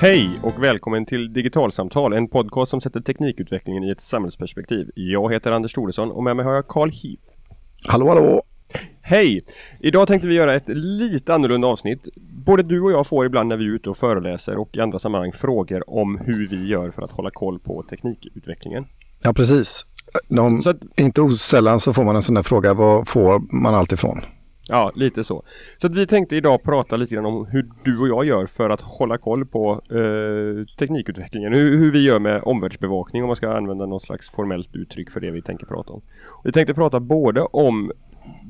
Hej och välkommen till Digitalsamtal, en podcast som sätter teknikutvecklingen i ett samhällsperspektiv. Jag heter Anders Thoresson och med mig har jag Carl Heath. Hallå hallå! Hej! Idag tänkte vi göra ett lite annorlunda avsnitt. Både du och jag får ibland när vi är ute och föreläser och i andra sammanhang frågor om hur vi gör för att hålla koll på teknikutvecklingen. Ja precis. De, att, inte osällan så får man en sån där fråga, vad får man allt ifrån? Ja, lite så. Så att vi tänkte idag prata lite grann om hur du och jag gör för att hålla koll på eh, teknikutvecklingen. Hur, hur, vi gör med omvärldsbevakning om man ska använda något slags formellt uttryck för det vi tänker prata om. Vi tänkte prata både om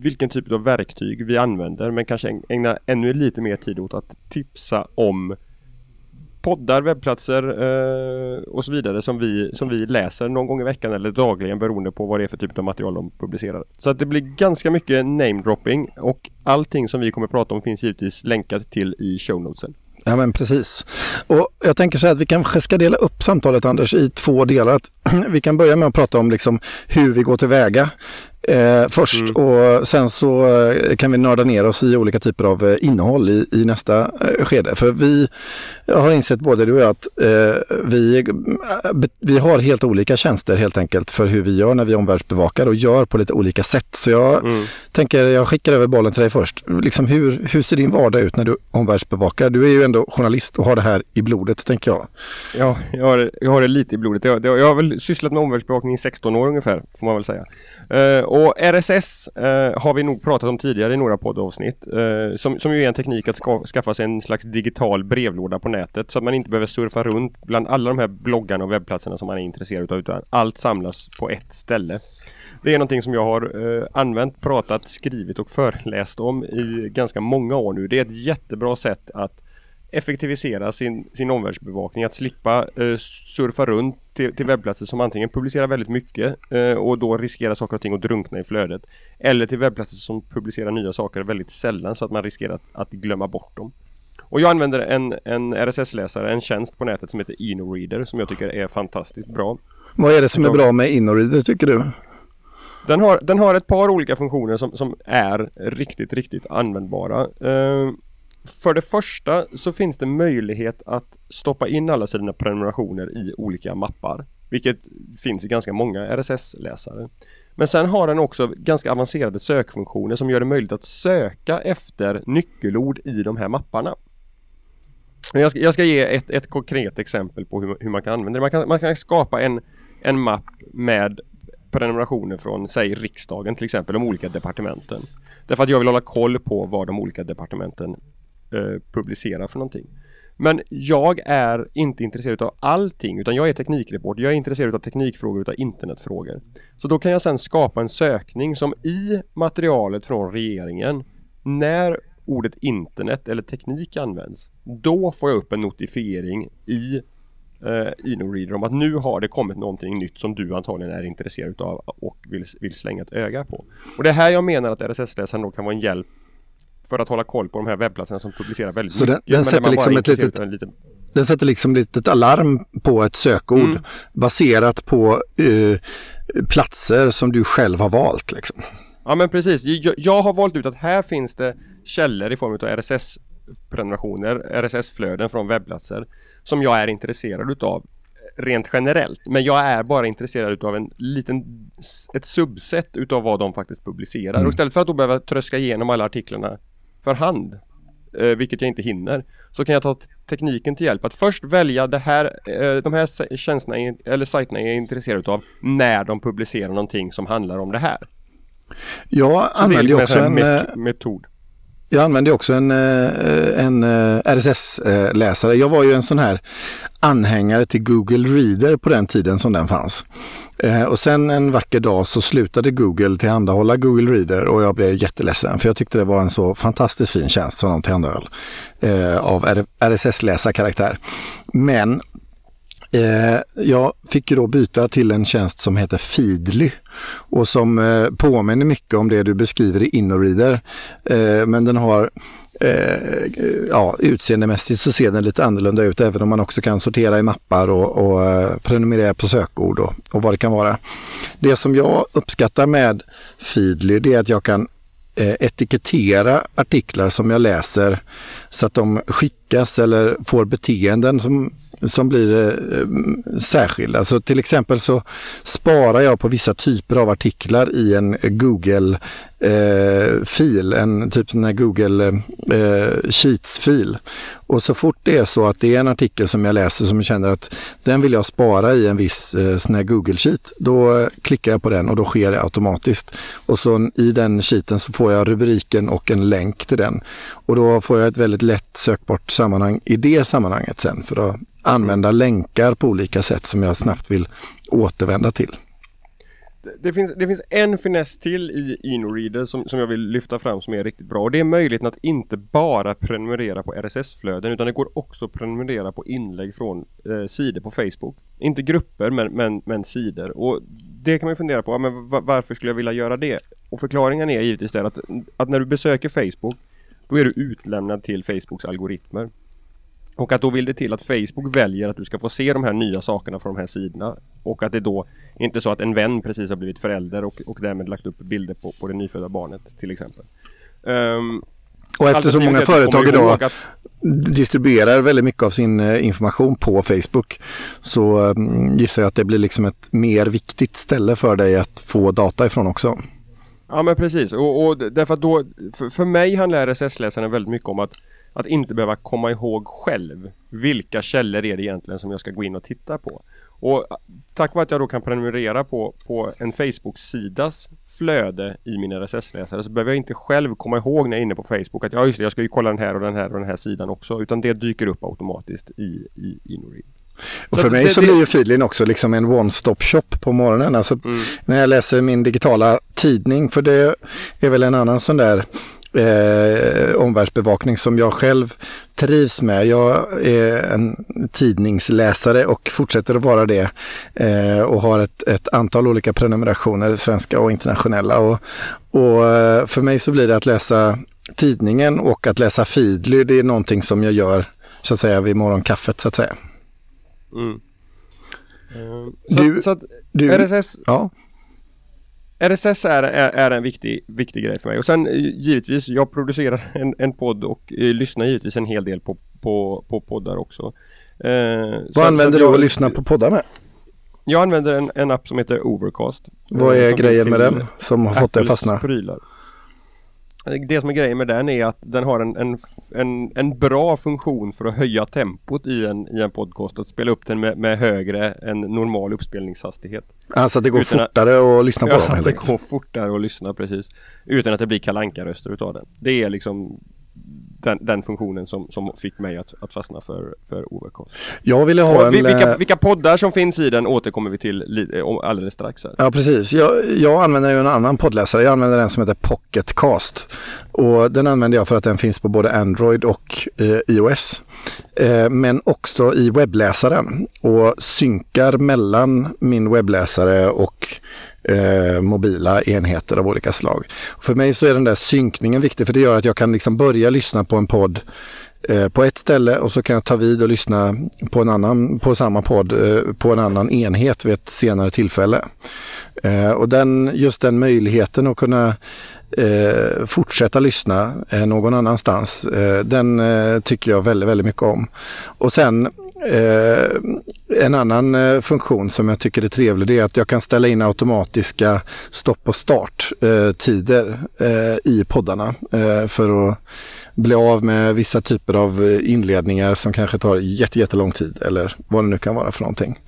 vilken typ av verktyg vi använder men kanske ägna ännu lite mer tid åt att tipsa om poddar, webbplatser eh, och så vidare som vi, som vi läser någon gång i veckan eller dagligen beroende på vad det är för typ av material de publicerar. Så att det blir ganska mycket namedropping och allting som vi kommer prata om finns givetvis länkat till i show notesen. Ja men precis. Och jag tänker så här att vi kanske ska dela upp samtalet Anders i två delar. Att vi kan börja med att prata om liksom hur vi går tillväga eh, först mm. och sen så eh, kan vi nörda ner oss i olika typer av eh, innehåll i, i nästa eh, skede. För vi har insett både du och jag att eh, vi, vi har helt olika tjänster helt enkelt för hur vi gör när vi omvärldsbevakar och gör på lite olika sätt. Så jag mm. tänker, jag skickar över bollen till dig först. Liksom hur, hur ser din vardag ut när du omvärldsbevakar? Du är ju ändå journalist och har det här i blodet tänker jag. Ja, jag har, jag har det lite i blodet. Jag, jag har väl sysslat med omvärldsbevakning i 16 år ungefär, får man väl säga. Uh, och RSS eh, har vi nog pratat om tidigare i några poddavsnitt. Eh, som, som ju är en teknik att ska, skaffa sig en slags digital brevlåda på nätet så att man inte behöver surfa runt bland alla de här bloggarna och webbplatserna som man är intresserad av utan allt samlas på ett ställe. Det är någonting som jag har eh, använt, pratat, skrivit och föreläst om i ganska många år nu. Det är ett jättebra sätt att effektivisera sin, sin omvärldsbevakning, att slippa eh, surfa runt till, till webbplatser som antingen publicerar väldigt mycket eh, och då riskerar saker och ting att drunkna i flödet. Eller till webbplatser som publicerar nya saker väldigt sällan så att man riskerar att, att glömma bort dem. Och jag använder en, en RSS-läsare, en tjänst på nätet som heter InnoReader som jag tycker är fantastiskt bra. Vad är det som är bra med InnoReader tycker du? Den har, den har ett par olika funktioner som, som är riktigt, riktigt användbara. Uh, för det första så finns det möjlighet att stoppa in alla sina prenumerationer i olika mappar. Vilket finns i ganska många RSS-läsare. Men sen har den också ganska avancerade sökfunktioner som gör det möjligt att söka efter nyckelord i de här mapparna. Jag ska, jag ska ge ett, ett konkret exempel på hur, hur, man kan använda det. Man kan, man kan skapa en, en mapp med prenumerationer från, säg riksdagen till exempel, de olika departementen. Därför att jag vill hålla koll på vad de olika departementen eh, publicera för någonting. Men jag är inte intresserad av allting utan jag är teknikreporter. Jag är intresserad av teknikfrågor utav internetfrågor. Så då kan jag sedan skapa en sökning som i materialet från regeringen när ordet internet eller teknik används. Då får jag upp en notifiering i eh, InnoReader om att nu har det kommit någonting nytt som du antagligen är intresserad av och vill, vill slänga ett öga på. Och det är här jag menar att RSS-läsaren då kan vara en hjälp för att hålla koll på de här webbplatserna som publicerar väldigt så mycket. Den, den sätter liksom ett litet, liten... den sätter liksom ett litet alarm på ett sökord mm. baserat på uh, platser som du själv har valt. Liksom. Ja men precis. Jag, jag, har valt ut att här finns det källor i form av RSS prenumerationer, RSS-flöden från webbplatser som jag är intresserad utav rent generellt. Men jag är bara intresserad utav en liten, ett subset utav vad de faktiskt publicerar. Mm. Och istället för att då behöva tröska igenom alla artiklarna för hand, eh, vilket jag inte hinner, så kan jag ta tekniken till hjälp att först välja det här, eh, de här tjänsterna eller sajterna jag är intresserad av när de publicerar någonting som handlar om det här. Jag använder liksom också en, en eh, metod. Jag använder också en, eh, en eh, RSS-läsare. Jag var ju en sån här anhängare till Google Reader på den tiden som den fanns. Eh, och sen en vacker dag så slutade Google tillhandahålla Google Reader och jag blev jätteledsen för jag tyckte det var en så fantastiskt fin tjänst som de tillhandahöll av RSS-läsarkaraktär. Men Eh, jag fick ju då byta till en tjänst som heter Feedly och som eh, påminner mycket om det du beskriver i InnoReader. Eh, men den har eh, ja, utseendemässigt så ser den lite annorlunda ut även om man också kan sortera i mappar och, och prenumerera på sökord och, och vad det kan vara. Det som jag uppskattar med Feedly det är att jag kan Eh, etikettera artiklar som jag läser så att de skickas eller får beteenden som som blir eh, mm, särskilda. Så till exempel så sparar jag på vissa typer av artiklar i en Google eh, fil, en typ sån här Google eh, Sheets-fil. Och så fort det är så att det är en artikel som jag läser som jag känner att den vill jag spara i en viss eh, sån här Google Sheet, då klickar jag på den och då sker det automatiskt. Och så i den sheeten så får jag rubriken och en länk till den. Och då får jag ett väldigt lätt sökbart sammanhang i det sammanhanget sen för att använda länkar på olika sätt som jag snabbt vill återvända till. Det finns, det finns en finess till i InReader som, som jag vill lyfta fram som är riktigt bra och det är möjligheten att inte bara prenumerera på RSS-flöden utan det går också att prenumerera på inlägg från eh, sidor på Facebook. Inte grupper men, men, men sidor och det kan man fundera på, men varför skulle jag vilja göra det? Och förklaringen är givetvis det att, att när du besöker Facebook då är du utlämnad till Facebooks algoritmer. Och att då vill det till att Facebook väljer att du ska få se de här nya sakerna från de här sidorna. Och att det då inte är så att en vän precis har blivit förälder och, och därmed lagt upp bilder på, på det nyfödda barnet till exempel. Um, och eftersom många företag idag att... distribuerar väldigt mycket av sin eh, information på Facebook så um, gissar jag att det blir liksom ett mer viktigt ställe för dig att få data ifrån också. Ja men precis och, och därför att då för, för mig handlar RSS-läsaren väldigt mycket om att att inte behöva komma ihåg själv vilka källor är det egentligen som jag ska gå in och titta på. Och tack vare att jag då kan prenumerera på, på en Facebook-sidas flöde i min RSS-läsare så behöver jag inte själv komma ihåg när jag är inne på Facebook att ja just det, jag ska ju kolla den här och den här och den här sidan också utan det dyker upp automatiskt i, i InnoRead. Och för mig det, så blir ju Feedlin också liksom en one-stop shop på morgonen. Alltså mm. när jag läser min digitala tidning, för det är väl en annan sån där eh, omvärldsbevakning som jag själv trivs med. Jag är en tidningsläsare och fortsätter att vara det eh, och har ett, ett, antal olika prenumerationer, svenska och internationella. Och, och eh, för mig så blir det att läsa tidningen och att läsa Feedly, det är någonting som jag gör så att säga vid morgonkaffet så att säga. Mm. Så, du, så att du, RSS, ja. RSS är, är, är, en viktig, viktig grej för mig och sen eh, givetvis, jag producerar en, en podd och eh, lyssnar givetvis en hel del på, på, på poddar också. Eh, Vad använder du att lyssna på poddar med? Jag använder en, en app som heter Overcast. Vad är grejen med den som har fått dig att fastna? Prylar. Det som är grejen med den är att den har en, en, en, en bra funktion för att höja tempot i en, i en podcast. Att spela upp den med, med högre än normal uppspelningshastighet. Alltså att det går Utan fortare att, att lyssna på ja, dem helt det går fortare att lyssna precis. Utan att det blir kalanka röster utav den. Det är liksom den, den, funktionen som, som fick mig att, att fastna för, för Overcast. Jag ville ha en... Vilka, eh, vilka poddar som finns i den återkommer vi till alldeles strax. Här. Ja precis. Jag, jag använder ju en annan poddläsare. Jag använder en som heter Pocketcast. Och den använder jag för att den finns på både Android och eh, iOS. Eh, men också i webbläsaren och synkar mellan min webbläsare och eh, mobila enheter av olika slag. För mig så är den där synkningen viktig för det gör att jag kan liksom börja lyssna på en podd eh, på ett ställe och så kan jag ta vid och lyssna på, en annan, på samma podd eh, på en annan enhet vid ett senare tillfälle. Eh, och den, just den möjligheten att kunna eh, fortsätta lyssna eh, någon annanstans, eh, den eh, tycker jag väldigt, väldigt mycket om. Och sen Eh, en annan eh, funktion som jag tycker är trevlig är att jag kan ställa in automatiska stopp och starttider eh, i poddarna för att bli av med vissa typer av inledningar som kanske tar jättelång tid eller vad det nu kan vara för någonting.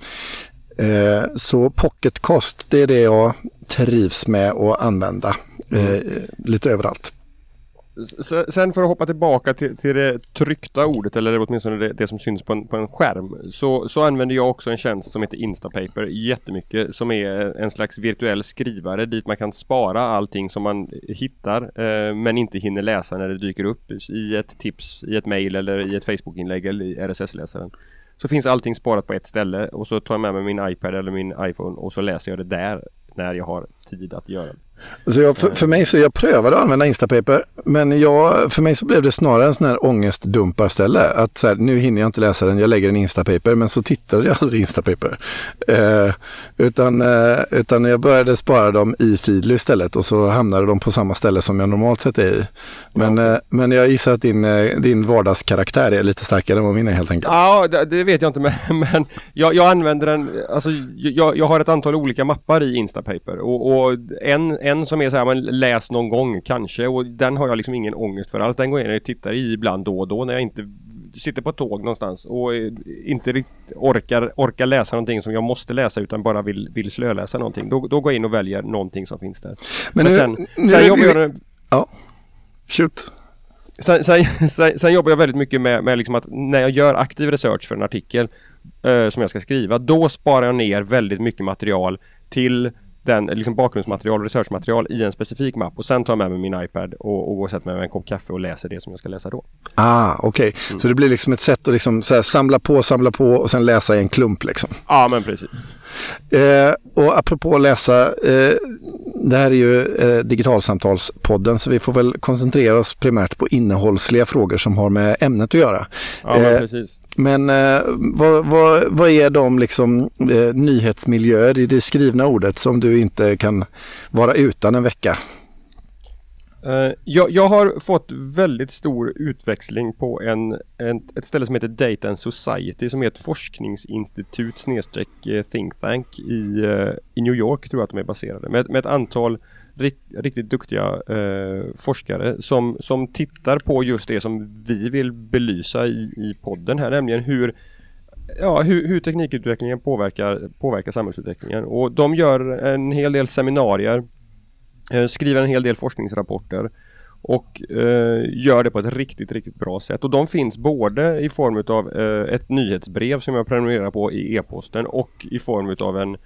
Så Pocketcast, det är det jag trivs med att använda mm. lite överallt. Sen för att hoppa tillbaka till, till det tryckta ordet eller åtminstone det, det som syns på en, på en skärm så, så använder jag också en tjänst som heter Instapaper jättemycket som är en slags virtuell skrivare dit man kan spara allting som man hittar eh, men inte hinner läsa när det dyker upp i ett tips, i ett mail eller i ett Facebookinlägg eller i RSS-läsaren. Så finns allting sparat på ett ställe och så tar jag med mig min iPad eller min iPhone och så läser jag det där när jag har tid att göra det. Så jag, för, för mig så jag prövade att använda Instapaper, men jag, för mig så blev det snarare en sån här ångestdumparställe. Att så här, nu hinner jag inte läsa den, jag lägger en Instapaper, men så tittade jag aldrig Instapaper. Eh, utan, eh, utan jag började spara dem i Feedly istället och så hamnade de på samma ställe som jag normalt sett är i. Men, ja. eh, men jag gissar att din, eh, din vardagskaraktär är lite starkare än vad min är helt enkelt. Ja, det, det vet jag inte, men, men jag, jag använder den, alltså jag, jag har ett antal olika mappar i Instapaper och, och en, en som är så här, man läs någon gång kanske och den har jag liksom ingen ångest för alls. Den går jag in och tittar i ibland då och då när jag inte sitter på tåg någonstans och inte riktigt orkar, orkar läsa någonting som jag måste läsa utan bara vill, vill slöläsa någonting. Då, då går jag in och väljer någonting som finns där. Men, Men sen, nu, sen jobbar jag... Ja, shoot. Sen, sen, sen, sen, jobbar jag väldigt mycket med, med liksom att när jag gör aktiv research för en artikel eh, som jag ska skriva, då sparar jag ner väldigt mycket material till den, liksom bakgrundsmaterial och researchmaterial i en specifik mapp och sen tar jag med mig min iPad och, och går och sätter mig med en kopp kaffe och läser det som jag ska läsa då. Ah, okej. Okay. Mm. Så det blir liksom ett sätt att liksom här, samla på, samla på och sen läsa i en klump liksom? Ja, men precis. Eh, och apropå att läsa, eh, det här är ju eh, digitalsamtalspodden så vi får väl koncentrera oss primärt på innehållsliga frågor som har med ämnet att göra. Ja, men, eh, precis. men eh, vad, vad, vad, är de liksom, eh, nyhetsmiljöer i det skrivna ordet som du inte kan vara utan en vecka? Uh, jag, jag, har fått väldigt stor utväxling på en, en, ett ställe som heter Data and Society som är ett forskningsinstitut snedstreck eh, think tank i, uh, i New York tror jag att de är baserade med, med ett antal rikt, riktigt duktiga forskare som, som tittar på just det som vi vill belysa i, i podden här nämligen hur ja, hur, hur teknikutvecklingen påverkar, påverkar samhällsutvecklingen. Och de gör en hel del seminarier Eh, skriver en hel del forskningsrapporter och eh, gör det på ett riktigt, riktigt bra sätt. Och de finns både i form av eh, ett nyhetsbrev som jag prenumererar på i e-posten och i form av en,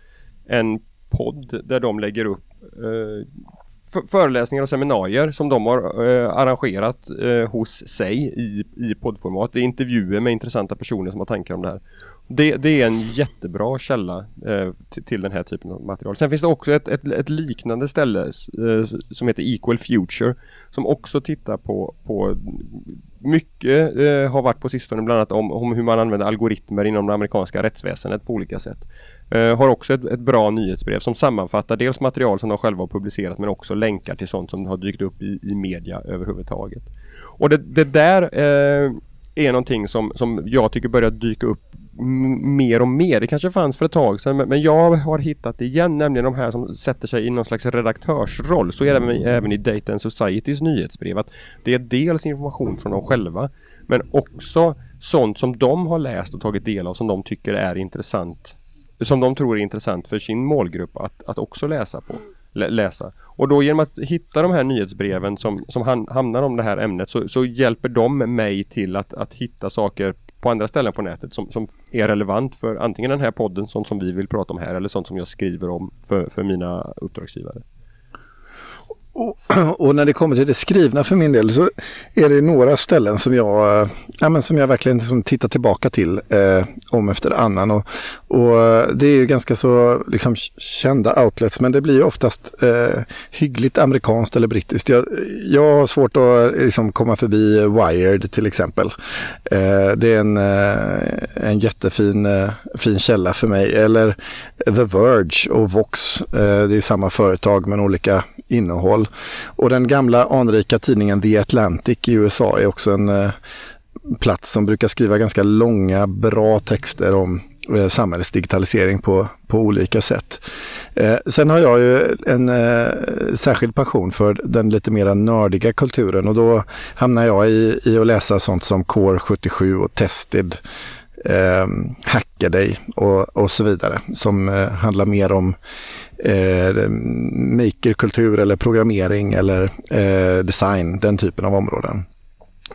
en podd där de lägger upp eh, föreläsningar och seminarier som de har eh, arrangerat eh, hos sig i, i poddformat. Det är intervjuer med intressanta personer som har tankar om det här. Det, det är en jättebra källa eh, till, till, den här typen av material. Sen finns det också ett, ett, ett liknande ställe eh, som heter Equal Future som också tittar på, på mycket eh, har varit på sistone bland annat om, om hur man använder algoritmer inom det amerikanska rättsväsendet på olika sätt. Eh, har också ett, ett, bra nyhetsbrev som sammanfattar dels material som de själva har publicerat men också länkar till sånt som har dykt upp i, i media överhuvudtaget. Och det, det där eh, är någonting som, som jag tycker börjar dyka upp mer och mer. Det kanske fanns för ett tag sedan men jag har hittat det igen, nämligen de här som sätter sig i någon slags redaktörsroll. Så är det även, även i Data and Societys nyhetsbrev. Att det är dels information från dem själva men också sånt som de har läst och tagit del av som de tycker är intressant. Som de tror är intressant för sin målgrupp att, att också läsa på läsa. Och då genom att hitta de här nyhetsbreven som, som hamnar om det här ämnet så, så hjälper de mig till att, att hitta saker på andra ställen på nätet som, som är relevant för antingen den här podden, sånt som vi vill prata om här eller sånt som jag skriver om för, för mina uppdragsgivare. Och, och, när det kommer till det skrivna för min del så är det några ställen som jag, eh, ja, men som jag verkligen liksom tittar tillbaka till eh, om efter annan. Och, och, eh, det är ju ganska så liksom, kända outlets men det blir ju oftast eh, hyggligt amerikanskt eller brittiskt. Jag, jag har svårt att eh, liksom, komma förbi Wired till exempel. Eh, det är en, eh, en jättefin fin källa för mig. Eller The Verge och Vox. det är samma företag men olika innehåll. Och den gamla anrika tidningen The Atlantic i USA är också en eh, plats som brukar skriva ganska långa, bra texter om eh, samhällets digitalisering på, på olika sätt. Eh, sen har jag ju en eh, särskild passion för den lite mera nördiga kulturen. Och då hamnar jag i, i att läsa sånt som Core 77 och Tested eh, dig och, och så vidare som eh, handlar mer om eh, makerkultur eller programmering eller eh, design, den typen av områden.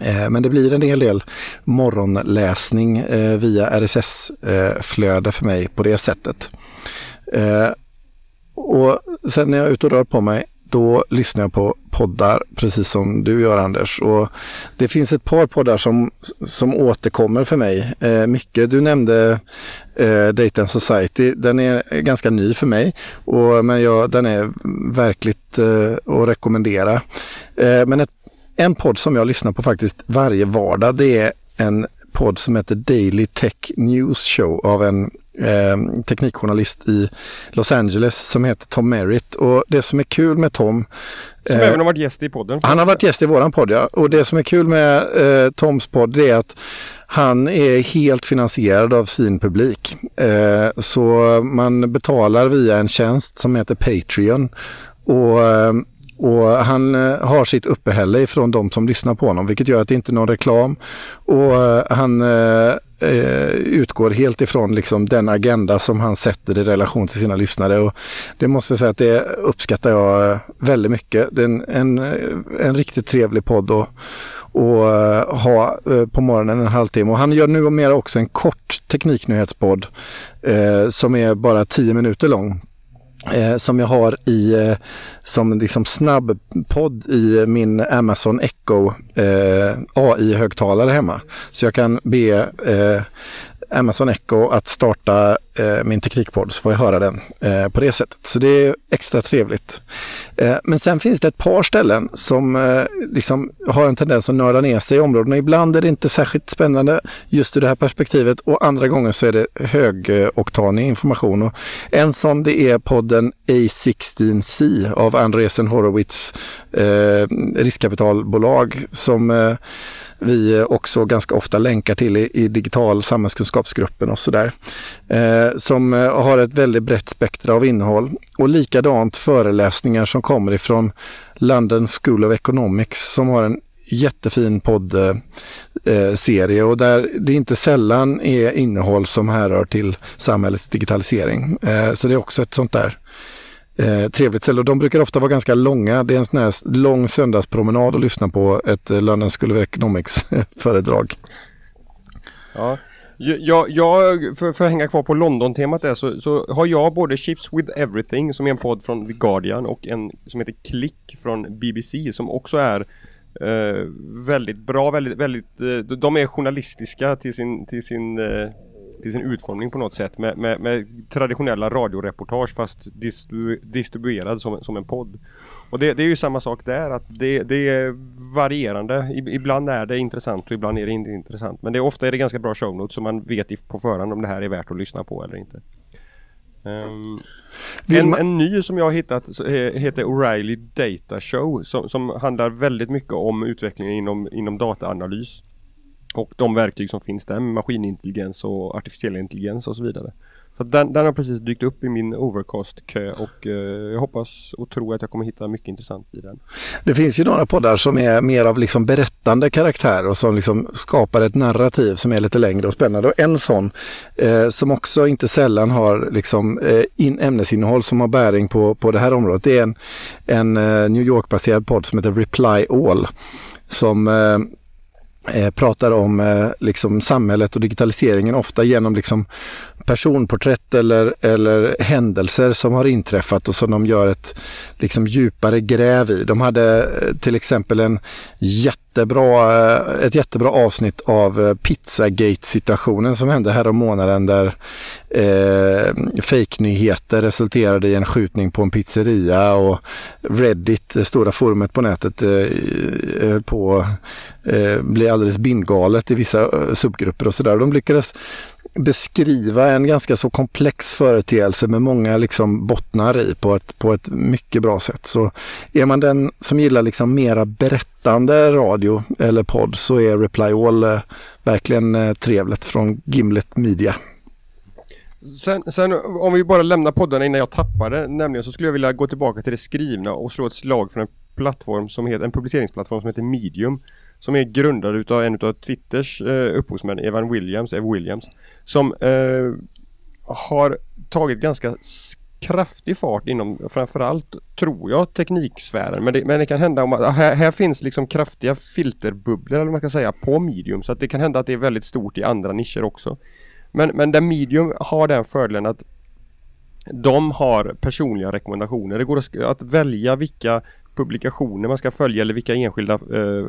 Eh, men det blir en hel del morgonläsning eh, via RSS-flöde eh, för mig på det sättet. Och sen när jag är ute och rör på mig, då lyssnar jag på poddar, precis som du gör Anders. Och det finns ett par poddar som, som återkommer för mig eh, mycket. Du nämnde eh, Date and Society. Den är ganska ny för mig, och, men jag, den är verkligt eh, att rekommendera. Eh, men ett, en podd som jag lyssnar på faktiskt varje vardag, det är en podd som heter Daily Tech News Show av en eh, teknikjournalist i Los Angeles som heter Tom Merritt. Och det som är kul med Tom... Som eh, även har varit gäst i podden. Han har varit gäst i våran podd ja. Och det som är kul med eh, Toms podd är att han är helt finansierad av sin publik. Eh, så man betalar via en tjänst som heter Patreon. Och eh, och han eh, har sitt uppehälle ifrån de som lyssnar på honom, vilket gör att det inte är någon reklam. Och eh, han eh, eh, utgår helt ifrån liksom den agenda som han sätter i relation till sina lyssnare. Och det måste jag säga att det uppskattar jag väldigt mycket. Det är en, en, en riktigt trevlig podd att att ha på morgonen en halvtimme. Och han gör nu och mer också en kort tekniknyhetspodd eh, som är bara tio minuter lång Eh, som jag har i eh, som liksom snabbpodd i min Amazon Echo eh, AI-högtalare hemma. Så jag kan be eh, Amazon Echo att starta eh, min teknikpodd så får jag höra den eh, på det sättet. Så det är extra trevligt. Eh, men sen finns det ett par ställen som eh, liksom har en tendens att nörda ner sig i områdena. Ibland är det inte särskilt spännande just ur det här perspektivet och andra gånger så är det högoktanig information. Och en sån det är podden A16C av Andresen Horowitz eh, riskkapitalbolag som eh, vi också ganska ofta länkar till i, i digital samhällskunskapsgruppen och sådär. Eh, som eh, har ett väldigt brett spektra av innehåll och likadant föreläsningar som kommer ifrån London School of Economics som har en jättefin poddserie eh, eh och där det inte sällan är innehåll som härrör till samhällets digitalisering. Eh, så det är också ett sånt där Eh, trevligt ställe och de brukar ofta vara ganska långa. Det är en sån här lång söndagspromenad att lyssna på ett eh, London School of Economics föredrag. Ja, jag, jag, för, för att hänga kvar på London-temat där så, så, har jag både Chips with Everything som är en podd från The Guardian och en som heter Click från BBC som också är eh, väldigt bra, väldigt, väldigt, eh, de är journalistiska till sin, till sin eh, till sin utformning på något sätt med, med, med traditionella radioreportage fast distribu distribuerad som, som en podd. Och det, det, är ju samma sak där att det, det, är varierande. Ibland är det intressant och ibland är det inte intressant. Men det, ofta är det ganska bra show notes så man vet på förhand om det här är värt att lyssna på eller inte. Um, en, en, ny som jag har hittat heter O'Reilly Data Show som, som handlar väldigt mycket om utvecklingen inom, inom dataanalys. Och de verktyg som finns där med maskinintelligens och artificiell intelligens och så vidare. Så den, den har precis dykt upp i min Overcast-kö och eh, jag hoppas och tror att jag kommer hitta mycket intressant i den. Det finns ju några poddar som är mer av liksom berättande karaktär och som liksom skapar ett narrativ som är lite längre och spännande. Och en sån eh, som också inte sällan har liksom, eh, in, ämnesinnehåll som har bäring på, på det här området. Det är en, en eh, New York-baserad podd som heter Reply All som eh, eh, pratar om eh, liksom samhället och digitaliseringen ofta genom liksom personporträtt eller, eller händelser som har inträffat och som de gör ett liksom djupare gräv i. De hade eh, till exempel en jätte jättebra, eh, ett jättebra avsnitt av eh, Pizzagate-situationen som hände här om månaden där eh, fejknyheter resulterade i en skjutning på en pizzeria och Reddit, det stora forumet på nätet, eh, på, eh, blev alldeles bindgalet i vissa eh, subgrupper och sådär. De lyckades beskriva en ganska så komplex företeelse med många liksom bottnar i på ett, på ett mycket bra sätt. Så är man den som gillar liksom mera berättande radio eller podd så är Reply All eh, verkligen eh, trevligt från Gimlet Media. Sen, sen, om vi bara lämnar poddarna innan jag tappar det, nämligen så skulle jag vilja gå tillbaka till det skrivna och slå ett slag för en plattform som heter, en publiceringsplattform som heter Medium. Som är grundad utav en utav Twitters eh, upphovsmän, Evan Williams, Ev Williams. Som eh, har tagit ganska kraftig fart inom framförallt, tror jag, tekniksfären. Men det, men det kan hända om att här, här, finns liksom kraftiga filterbubblor eller man kan säga på medium. Så att det kan hända att det är väldigt stort i andra nischer också. Men, men där medium har den fördelen att de har personliga rekommendationer. Det går att välja vilka publikationer man ska följa eller vilka enskilda eh,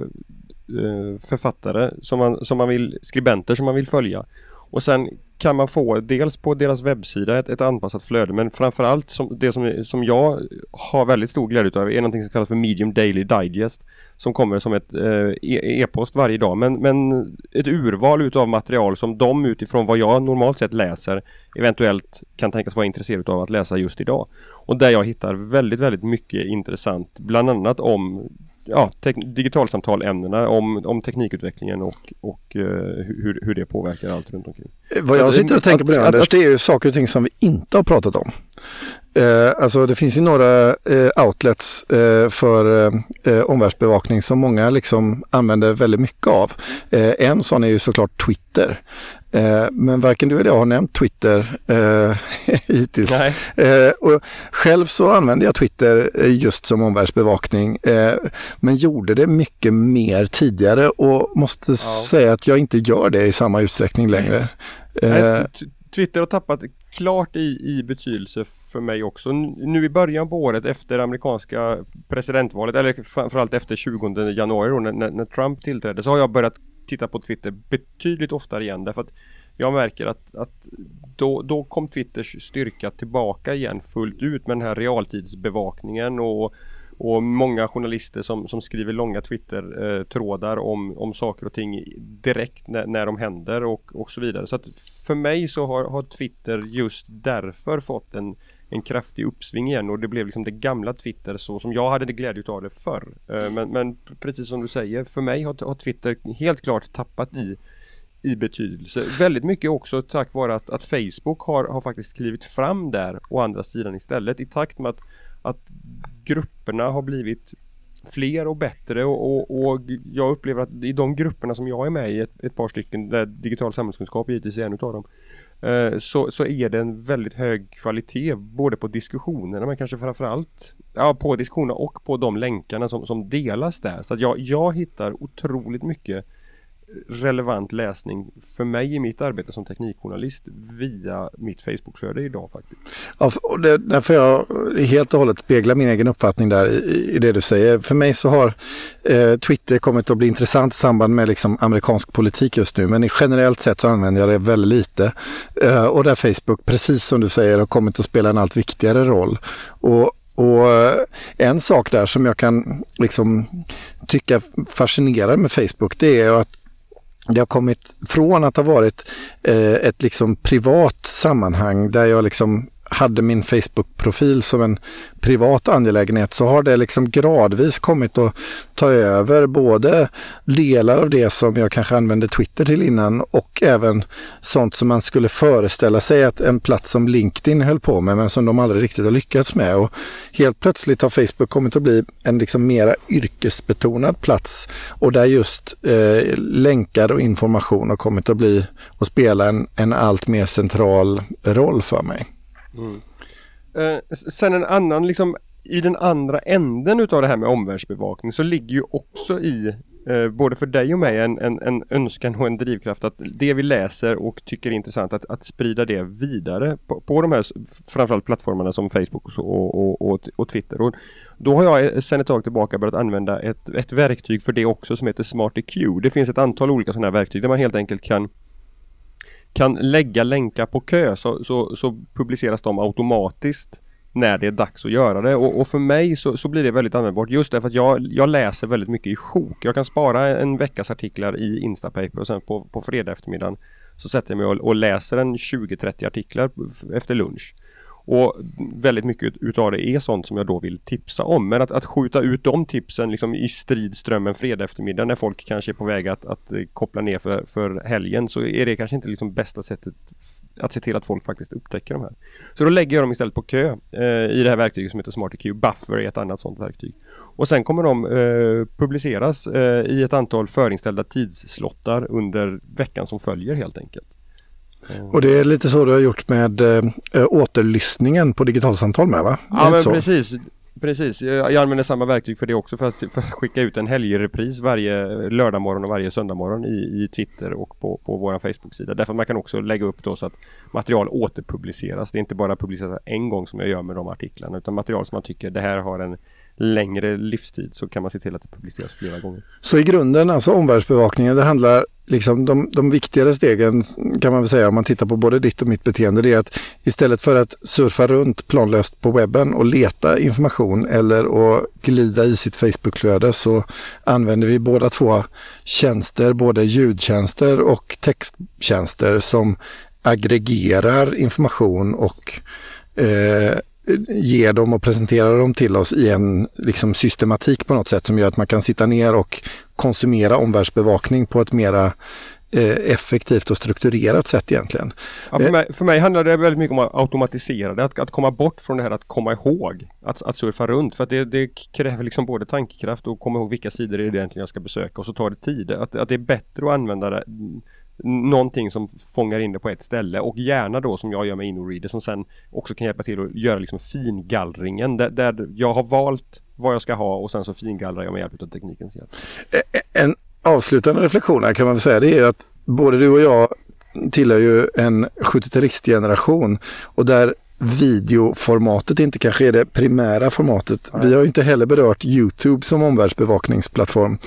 eh, författare som man, som man vill, skribenter som man vill följa. Och sen kan man få dels på deras webbsida ett, ett anpassat flöde men framförallt som, det som, som jag har väldigt stor glädje av är någonting som kallas för Medium Daily Digest som kommer som ett eh, e, e-post varje dag men, men ett urval utav material som de utifrån vad jag normalt sett läser eventuellt kan tänkas vara intresserad av att läsa just idag. Och där jag hittar väldigt, väldigt mycket intressant bland annat om ja, digitalsamtalämnena om, om teknikutvecklingen och, och uh, hur, hur det påverkar allt runt omkring. Vad jag sitter och tänker på det Anders, det är ju saker och ting som vi inte har pratat om. Eh, alltså det finns ju några eh, outlets eh, för eh, omvärldsbevakning som många liksom använder väldigt mycket av. Eh, en sån är ju såklart Twitter. Eh, men varken du eller jag har nämnt Twitter eh, hittills. Eh, och själv så använder jag Twitter eh, just som omvärldsbevakning eh, men gjorde det mycket mer tidigare och måste ja. säga att jag inte gör det i samma utsträckning längre. Eh, Twitter har tappat klart i, i betydelse för mig också. Nu i början på året efter amerikanska presidentvalet eller framförallt efter 20 januari då, när, när Trump tillträdde så har jag börjat titta på Twitter betydligt oftare igen därför att jag märker att, att då, då kom Twitters styrka tillbaka igen fullt ut med den här realtidsbevakningen och, och många journalister som, som skriver långa Twitter-trådar eh, om, om saker och ting direkt när, när de händer och, och så vidare. Så att för mig så har, har Twitter just därför fått en, en kraftig uppsving igen och det blev liksom det gamla Twitter så som jag hade det glädje av det förr. Eh, men, men precis som du säger, för mig har, har Twitter helt klart tappat i i betydelse. Väldigt mycket också tack vare att, att Facebook har, har faktiskt klivit fram där å andra sidan istället i takt med att, att grupperna har blivit fler och bättre och, och, och, jag upplever att i de grupperna som jag är med i, ett, ett par stycken, där digital samhällskunskap givetvis är en utav dem, eh, så, så är det en väldigt hög kvalitet både på diskussionerna men kanske framförallt ja, på diskussionerna och på de länkarna som, som delas där. Så att jag, jag hittar otroligt mycket relevant läsning för mig i mitt arbete som teknikjournalist via mitt Facebookflöde idag faktiskt. Ja, och det, därför jag helt och hållet spegla min egen uppfattning där i, i det du säger. För mig så har eh, Twitter kommit att bli intressant i samband med liksom amerikansk politik just nu. Men generellt sett så använder jag det väldigt lite. Eh, och där Facebook, precis som du säger, har kommit att spela en allt viktigare roll. Och och eh, en sak där som jag kan liksom tycka fascinerar med Facebook det är att det har kommit från att ha varit eh, ett liksom privat sammanhang där jag liksom hade min Facebook-profil som en privat angelägenhet så har det liksom gradvis kommit att ta över både delar av det som jag kanske använde Twitter till innan och även sånt som man skulle föreställa sig att en plats som LinkedIn höll på med men som de aldrig riktigt har lyckats med. Och helt plötsligt har Facebook kommit att bli en liksom mera yrkesbetonad plats och där just eh, länkar och information har kommit att bli och spela en, en allt mer central roll för mig. Mm. Eh, sen en annan liksom i den andra änden utav det här med omvärldsbevakning så ligger ju också i eh, både för dig och mig en, en, en, önskan och en drivkraft att det vi läser och tycker är intressant att, att sprida det vidare på, på de här framförallt plattformarna som Facebook och, och, och, och, Twitter. Och då har jag eh, sedan ett tag tillbaka börjat använda ett, ett verktyg för det också som heter SmartIQ. Det finns ett antal olika sådana här verktyg där man helt enkelt kan kan lägga länkar på kö så, så, så publiceras de automatiskt när det är dags att göra det och, och för mig så, så, blir det väldigt användbart just därför att jag, jag läser väldigt mycket i sjok. Jag kan spara en veckas artiklar i Instapaper och sen på, på fredag eftermiddagen så sätter jag mig och, och läser en 20-30 artiklar efter lunch. Och väldigt mycket utav det är sånt som jag då vill tipsa om. Men att, att skjuta ut de tipsen liksom i stridströmmen fredag eftermiddag när folk kanske är på väg att, att eh, koppla ner för, för helgen så är det kanske inte liksom bästa sättet att se till att folk faktiskt upptäcker de här. Så då lägger jag dem istället på kö eh, i det här verktyget som heter SmartEQ. Buffer är ett annat sånt verktyg. Och sen kommer de eh, publiceras eh, i ett antal förinställda tidsslottar under veckan som följer helt enkelt. Och det är lite så du har gjort med äh, återlyssningen på digitalsamtal med va? Ja men så? precis. Precis, jag använder samma verktyg för det också för att, för att skicka ut en helgrepris varje lördagmorgon och varje söndagmorgon i, i Twitter och på, på vår Facebook-sida. Därför att man kan också lägga upp då så att material återpubliceras. Det är inte bara publiceras en gång som jag gör med de artiklarna utan material som man tycker det här har en längre livstid så kan man se till att det publiceras flera gånger. Så i grunden, alltså omvärldsbevakningen, det handlar liksom de, de viktigare stegen kan man väl säga om man tittar på både ditt och mitt beteende, det är att istället för att surfa runt planlöst på webben och leta information eller att glida i sitt Facebookflöde så använder vi båda två tjänster, både ljudtjänster och texttjänster som aggregerar information och eh, ger dem och presenterar dem till oss i en liksom, systematik på något sätt som gör att man kan sitta ner och konsumera omvärldsbevakning på ett mera eh, effektivt och strukturerat sätt egentligen. Ja, för, mig, för mig handlar det väldigt mycket om att automatisera det, att, att komma bort från det här att komma ihåg, att, att surfa runt. För att det, det kräver liksom både tankekraft och komma ihåg vilka sidor det är det egentligen jag ska besöka och så tar det tid. Att, att det är bättre att använda det någonting som fångar in det på ett ställe och gärna då som jag gör med InnoReader som sen också kan hjälpa till att göra liksom fingallringen där, där jag har valt vad jag ska ha och sen så fingallrar jag med hjälp av teknikens hjälp. En avslutande reflektion här kan man väl säga det är att både du och jag tillhör ju en 70-talistgeneration och där videoformatet inte kanske är det primära formatet. Nej. Vi har inte heller berört Youtube som omvärldsbevakningsplattform.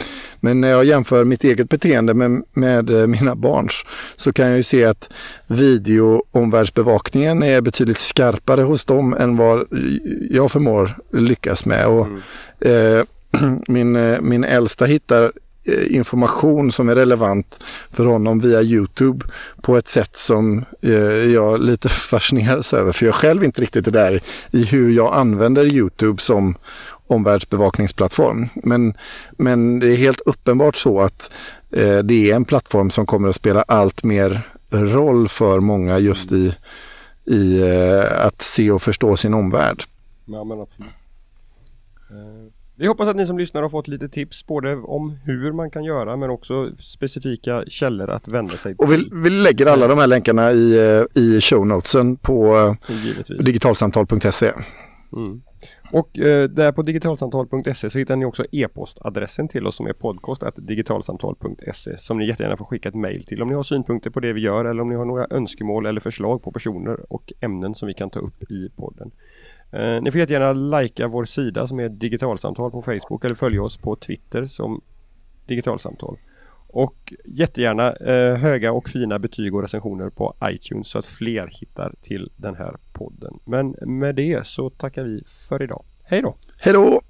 Men när jag jämför mitt eget beteende med, med eh, mina barns så kan jag ju se att videoomvärldsbevakningen är betydligt skarpare hos dem än vad jag förmår lyckas med. Och, mm. eh, min, eh, min äldsta hittar Eh, information som är relevant för honom via Youtube på ett sätt som eh, jag lite fascineras över. För jag själv inte riktigt är där i hur jag använder Youtube som omvärldsbevakningsplattform. Men, men det är helt uppenbart så att eh, det är en plattform som kommer att spela allt mer roll för många just i, i eh, att se och förstå sin omvärld. Ja, men absolut. Eh, vi hoppas att ni som lyssnar har fått lite tips både om hur man kan göra men också specifika källor att vända sig till. Och vi, vi lägger alla de här länkarna i, eh, i show notesen på eh, Givetvis. digitalsamtal.se. Mm. Och eh, där på digitalsamtal.se så hittar ni också e-postadressen till oss som är podcast.digitalsamtal.se som ni jättegärna får skicka ett mail till om ni har synpunkter på det vi gör eller om ni har några önskemål eller förslag på personer och ämnen som vi kan ta upp i podden. Eh, ni får jättegärna likea vår sida som är Digitalsamtal på Facebook eller följa oss på Twitter som Digitalsamtal. Och jättegärna eh, höga och fina betyg och recensioner på iTunes så att fler hittar till den här podden. Men med det så tackar vi för idag. Hej då! Hej då!